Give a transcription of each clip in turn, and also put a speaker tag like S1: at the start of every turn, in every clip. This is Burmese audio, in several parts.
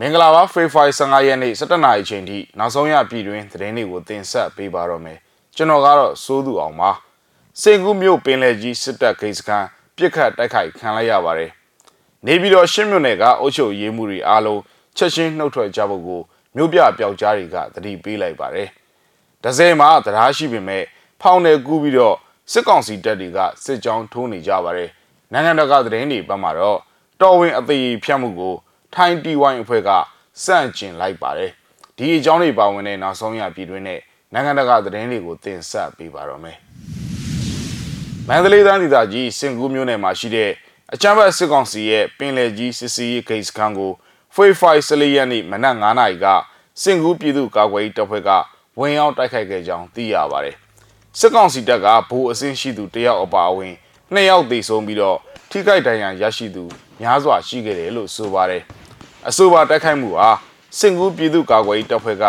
S1: မင်္ဂလာပါ Free Fire 15ရက်နေ့17နာရီချိန်ထိနောက်ဆုံးရပြည်တွင်းသတင်းတွေကိုတင်ဆက်ပေးပါတော့မယ်ကျွန်တော်ကတော့စိုးသူအောင်ပါစင်ကူးမြို့ပင်လယ်ကြီးစစ်တပ်ဂိတ်စခန်းပြစ်ခတ်တိုက်ခိုက်ခံလိုက်ရပါတယ်နေပြည်တော်ရှစ်မြို့နယ်ကအုပ်ချုပ်ရေးမှုတွေအားလုံးချက်ချင်းနှုတ်ထွက်ကြဖို့ကိုမြို့ပြပျောက်ကြားတွေကတတိပေးလိုက်ပါတယ်ဒဇယ်မှာတရားရှိပေမဲ့ဖောင်းနယ်ကူးပြီးတော့စစ်ကောင်စီတပ်တွေကစစ်ကြောင်းထိုးနေကြပါတယ်နိုင်ငံတကာသတင်းတွေဘက်မှာတော့တော်ဝင်အသေးဖြတ်မှုကို ထိုင်းတီဝိုင်းအဖွဲ့ကစန့်ကျင်လိုက်ပါတယ်ဒီအကြောင်းတွေပါဝင်တဲ့နောက်ဆုံးရပြည်တွင်းနဲ့နိုင်ငံတကာသတင်းတွေကိုတင်ဆက်ပေးပါတော့မယ်မန္တလေးတိုင်းဒေသကြီးစင်ကူးမြို့နယ်မှာရှိတဲ့အကြမ်းဖက်စစ်ကောင်စီရဲ့ပင်လယ်ကြီးစစ်စီးရေးဂိတ်စခန်းကိုဖေဖော်ဝါရီ14ရက်နေ့မနက်9:00နာရီကစင်ကူးပြည်သူ့ကာကွယ်ရေးတပ်ဖွဲ့ကဝင်ရောက်တိုက်ခိုက်ခဲ့ကြောင်းသိရပါတယ်စစ်ကောင်စီတပ်ကဗိုလ်အဆင့်ရှိသူတယောက်အပါအဝင်နှစ်ယောက်သေဆုံးပြီးတော့ထိခိုက်ဒဏ်ရာရရှိသူများစွာရှိခဲ့တယ်လို့ဆိုပါတယ် အဆိုပါတိုက်ခိုက်မှုဟာစင်ကူးပြည်သူ့ကာကွယ်ရေးတပ်ဖွဲ့က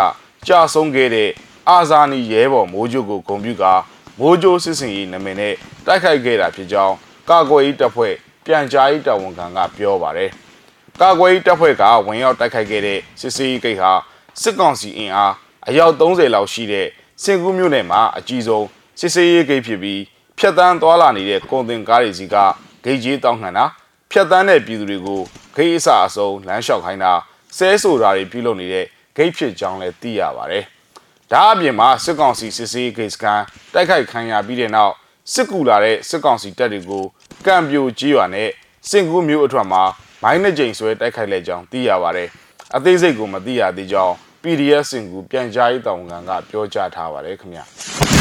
S1: ကြာဆုံးခဲ့တဲ့အာဇာနည်ရဲဘော်မိုးကြိုကိုဂုံပြုကာမိုးကြိုစစ်စင်ရေးနာမည်နဲ့တိုက်ခိုက်ခဲ့တာဖြစ်ကြောင်းကာကွယ်ရေးတပ်ဖွဲ့ပြန်ကြားရေးတာဝန်ခံကပြောပါတယ်။ကာကွယ်ရေးတပ်ဖွဲ့ကဝင်ရောက်တိုက်ခိုက်ခဲ့တဲ့စစ်စေးဂိတ်ဟာစစ်ကောင်စီအင်အားအယောက်30လောက်ရှိတဲ့စင်ကူးမြို့နယ်မှာအကြီးဆုံးစစ်စေးဂိတ်ဖြစ်ပြီးဖြတ်တန်းသွားလာနေတဲ့ကုန်တင်ကားတွေစီကဂိတ်ကြီးတောင်းခံတာ ဖြတ်တန်းတဲ့ပြည်သူတွေကိုဂိတ်အစအစုံလမ်းလျှောက်ခိုင်းတာဆဲဆိုတာတွေပြုလုပ်နေတဲ့ဂိတ်ဖြစ်ကြောင်းလည်းသိရပါတယ်။ဒါအပြင်မှာစစ်ကောင်စီစစ်စေးဂိတ်စကန်တိုက်ခိုက်ခံရပြီးတဲ့နောက်စစ်ကူလာတဲ့စစ်ကောင်စီတပ်တွေကိုကံပြိုကြီးရွာနဲ့စင်ကူးမျိုးအထွတ်မှာမိုင်းနှစ်ကြိမ်ဆွဲတိုက်ခိုက်လိုက်ကြောင်းသိရပါတယ်။အသေးစိတ်ကိုမသိရသေးကြောင်း PDF စင်ကူပြန်ကြားရေးတောင်ခံကပြောကြားထားပါတယ်ခင်ဗျာ။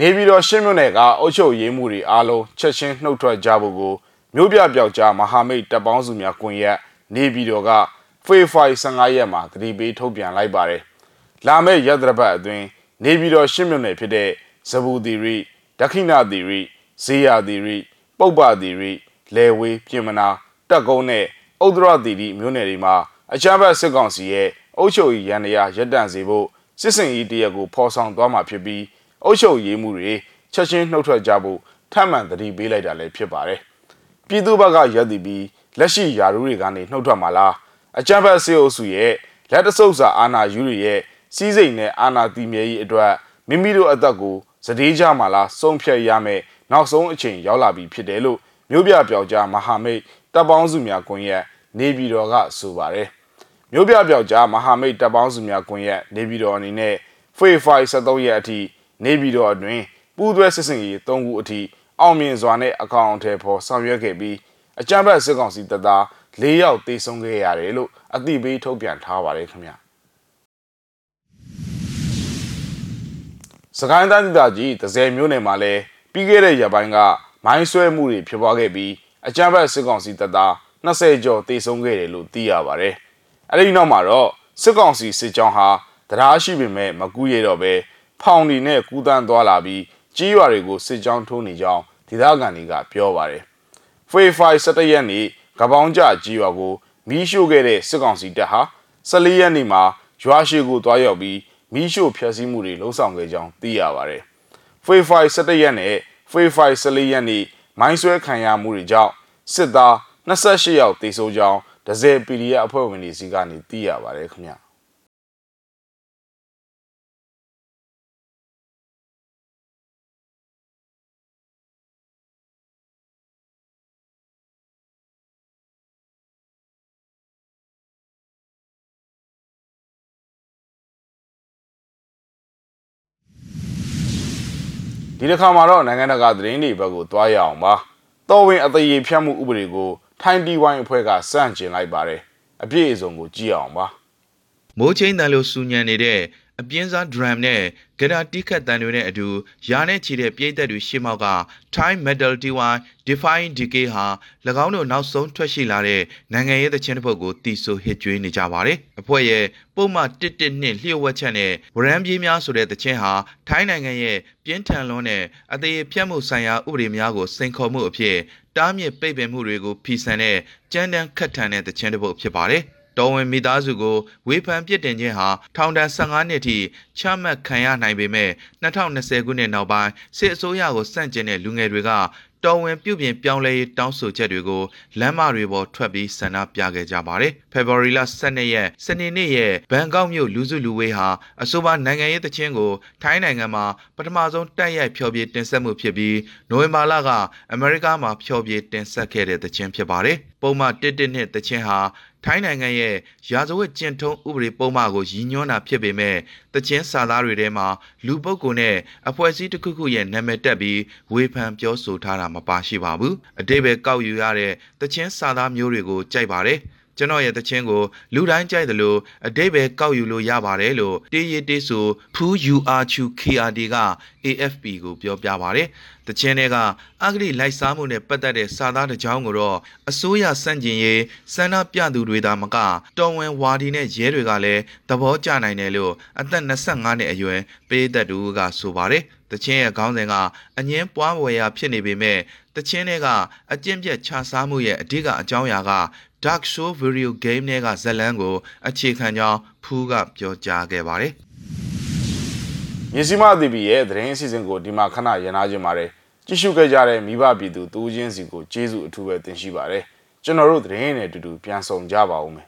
S1: နေပြည်တော်ရှင်းမြို့နယ်ကအုပ်ချုပ်ရေးမှုတွေအားလုံးချက်ချင်းနှုတ်ထွက်ကြဖို့ကိုမြို့ပြပျောက်ကြားမဟာမိတ်တပ်ပေါင်းစုများကွန်ရက်နေပြည်တော်ကဖေဖော်ဝါရီ15ရက်မှာတတိပေးထုတ်ပြန်လိုက်ပါတယ်။လာမယ့်ရက်သတ္တပတ်အတွင်းနေပြည်တော်ရှင်းမြို့နယ်ဖြစ်တဲ့ဇဘူတီရီဒက္ခိဏတီရီဇေယတီရီပုပ္ပတီရီလဲဝေးပြင်မနာတက်ကုန်းနဲ့ဥဒရတီရီမြို့နယ်တွေမှာအချမ်းဘတ်စစ်ကောင်စီရဲ့အုပ်ချုပ်ရေးရန်တရားရပ်တန့်စေဖို့စစ်စင်ရေးတရက်ကိုဖော်ဆောင်သွားမှာဖြစ်ပြီး အုပ်ချုပ်ရေးမှုတွေချက်ချင်းနှုတ်ထွက်ကြဖို့ထပ်မံတတိပေးလိုက်တာလည်းဖြစ်ပါတယ်။ပြည်သူ့ဘက်ကရက်တည်ပြီးလက်ရှိယာရုတွေကနေနှုတ်ထွက်မှာလားအကြံဖက်စေအုပ်စုရဲ့လက်တဆုပ်စာအာဏာယူတွေရဲ့စီးစိမ်နဲ့အာဏာတည်မြဲရေးအတွက်မိမိတို့အသက်ကိုစတေးကြမှာလားစုံဖြတ်ရမယ်နောက်ဆုံးအချိန်ရောက်လာပြီဖြစ်တယ်လို့မြို့ပြပြောက်ကြားမဟာမိတ်တပ်ပေါင်းစုများကွန်ရက်နေပြည်တော်ကဆိုပါတယ်။မြို့ပြပြောက်ကြားမဟာမိတ်တပ်ပေါင်းစုများကွန်ရက်နေပြည်တော်အနေနဲ့ဖေဖိုင်73ရက်အထိ နေပြည်တော်အတွင်းပူးတွဲစစ်စင်ရေး၃ခုအထိအောင်မြင်စွာနဲ့အကောင့်အထည်ဖော်ဆောင်ရွက်ခဲ့ပြီးအကြမ်းဖက်စစ်ကောင်စီတပ်သား၄ယောက်တေဆုံးခဲ့ရတယ်လို့အသိပေးထုတ်ပြန်ထားပါတယ်ခင်ဗျာစကိုင်းတိုင်းဒေသကြီးဒဇယ်မြို့နယ်မှာလည်းပြီးခဲ့တဲ့ရက်ပိုင်းကမိုင်းဆွဲမှုတွေဖြစ်ပွားခဲ့ပြီးအကြမ်းဖက်စစ်ကောင်စီတပ်သား20ကျော်တေဆုံးခဲ့တယ်လို့သိရပါတယ်အဲဒီနောက်မှာတော့စစ်ကောင်စီစစ်ကြောင်းဟာတရားရှိပေမဲ့မကူးရတော့ပဲ ဖောင်ဒီနဲ့ကူးတန်းသွားလာပြီးကြီးရွာတွေကိုစစ်ကြောင်းထိုးနေကြောင်းဒေသခံတွေကပြောပါတယ်။ဖေဖိုင်17ရက်နေ့ကပောင်းကြကြီးရွာကိုမီးရှို့ခဲ့တဲ့စစ်ကောင်စီတပ်ဟာ14ရက်နေ့မှာရွာရှိကိုတွားရောက်ပြီးမီးရှို့ဖျက်ဆီးမှုတွေလှုံ့ဆော်ခဲ့ကြောင်းသိရပါတယ်။ဖေဖိုင်17ရက်နဲ့ဖေဖိုင်14ရက်နေ့မိုင်းဆွဲခံရမှုတွေကြောင့်စစ်သား28ယောက်သေဆုံးကြောင်းဒဇယ် PDF အဖွဲ့ဝင်တွေစီကနေသိရပါတယ်ခင်ဗျာ ဒီတစ်ခါမှာတော့နိုင်ငံတကာသတင်းတွေဘက်ကိုသွားရအောင်ပါတော်ဝင်အသေးဖြတ်မှုဥပဒေကိုထိုင်းတီဝိုင်းအဖွဲ့ကစန့်ကျင်လိုက်ပါတယ်အပြည့်အစုံကိုကြည့်အောင်ပါ
S2: မိုးချင်းတန်လို့စူညံနေတဲ့ အပြင်းစား drum နဲ့ဂရာတိခတ်တန်တွေနဲ့အတူရာနဲ့ချီတဲ့ပြိသက်တွေရှေ့မောက်က Time Metal TY Define Decay ဟာ၎င်းတို့နောက်ဆုံးထွက်ရှိလာတဲ့နိုင်ငံရေးသချင်းတစ်ပုဒ်ကိုတီဆိုဟစ်ကြွေးနေကြပါတယ်။အဖွဲ့ရဲ့ပုံမှန်112လျှို့ဝှက်ချက်နဲ့ဝရမ်းပြေးများဆိုတဲ့သချင်းဟာထိုင်းနိုင်ငံရဲ့ပြင်းထန်လွန်းတဲ့အသေးဖြတ်မှုဆိုင်ရာဥပဒေများကိုစိန်ခေါ်မှုအဖြစ်တားမြစ်ပိတ်ပင်မှုတွေကိုဖီဆန်တဲ့ကြမ်းတမ်းခတ်ထန်တဲ့သချင်းတစ်ပုဒ်ဖြစ်ပါတယ်။ တော်ဝင်မိသားစုကိုဝေဖန်ပြစ်တင်ခြင်းဟာထောင်ဒဏ်15နှစ်ထိချမှတ်ခံရနိုင်ပေမဲ့2020ခုနှစ်နောက်ပိုင်းစစ်အစိုးရကိုစန့်ကျင်တဲ့လူငယ်တွေကတော်ဝင်ပြုပြင်ပြောင်းလဲရေးတောင်းဆိုချက်တွေကိုလမ်းမတွေပေါ်ထွက်ပြီးဆန္ဒပြခဲ့ကြပါတယ်။ February လ12ရက်စနေနေ့ရဲ့ဘန်ကောက်မြို့လူစုလူဝေးဟာအဆိုပါနိုင်ငံရေးသချင်းကိုထိုင်းနိုင်ငံမှာပထမဆုံးတိုက်ရိုက်ဖျော်ဖြေတင်ဆက်မှုဖြစ်ပြီးနိုဝင်ဘာလကအမေရိကမှာဖျော်ဖြေတင်ဆက်ခဲ့တဲ့သချင်းဖြစ်ပါတယ်။ပုံမှန်1-1နှစ်သချင်းဟာ ထိုင်းနိုင်ငံရဲ့ရာဇဝတ်ကျင့်ထုံးဥပဒေပုံမှန်ကိုရည်ညွှန်းတာဖြစ်ပေမဲ့တချင်းစာသားတွေထဲမှာလူပုဂ္ဂိုလ်နဲ့အဖွဲ့အစည်းတစ်ခုခုရဲ့နာမည်တက်ပြီးဝေဖန်ပြောဆိုထားတာမပါရှိပါဘူးအတိတ်ပဲကောက်ယူရတဲ့တချင်းစာသားမျိုးတွေကိုကြိုက်ပါတယ် ကျွန်တော်ရဲ့တခြင်းကိုလူတိုင်းကြိုက်တယ်လို့အတိတ်ပဲကောက်ယူလို့ရပါတယ်လို့တေးရတေးဆိုဖူး UR2 KRD က AFP ကိုပြောပြပါတယ်။တခြင်းတွေကအဂတိလိုက်စားမှုနဲ့ပတ်သက်တဲ့စာသားတစ်ကြောင်းကိုတော့အစိုးရစန့်ကျင်ရေးစန္ဒပြသူတွေသာမကတော်ဝင်ဝါဒီနဲ့ရဲတွေကလည်းသဘောကျနိုင်တယ်လို့အသက်25နှစ်အရွယ်ပေးသက်သူကဆိုပါတယ်။တခြင်းရဲ့ခေါင်းစဉ်ကအငင်းပွားဝယ်ရာဖြစ်နေပေမဲ့တခြင်းတွေကအကျင့်ပြတ်ခြားစားမှုရဲ့အဓိကအကြောင်းအရာက Dark Show Video Game တွေကဇတ်လန်းကိုအခြေခံကြောင်းဖူးကပြောကြားခဲ့ပါတယ်။
S1: မြစီမအသီပီရဲ့သတင်းအစီအစဉ်ကိုဒီမှာခဏရန်နာခြင်းပါတယ်ကြည့်ရှုခဲ့ကြတဲ့မိဘပြည်သူတူးချင်းစီကိုကျေးဇူးအထူးပဲတင်ရှိပါတယ်ကျွန်တော်တို့သတင်းနဲ့အတူတူပြန်ဆောင်ကြပါဦးမယ်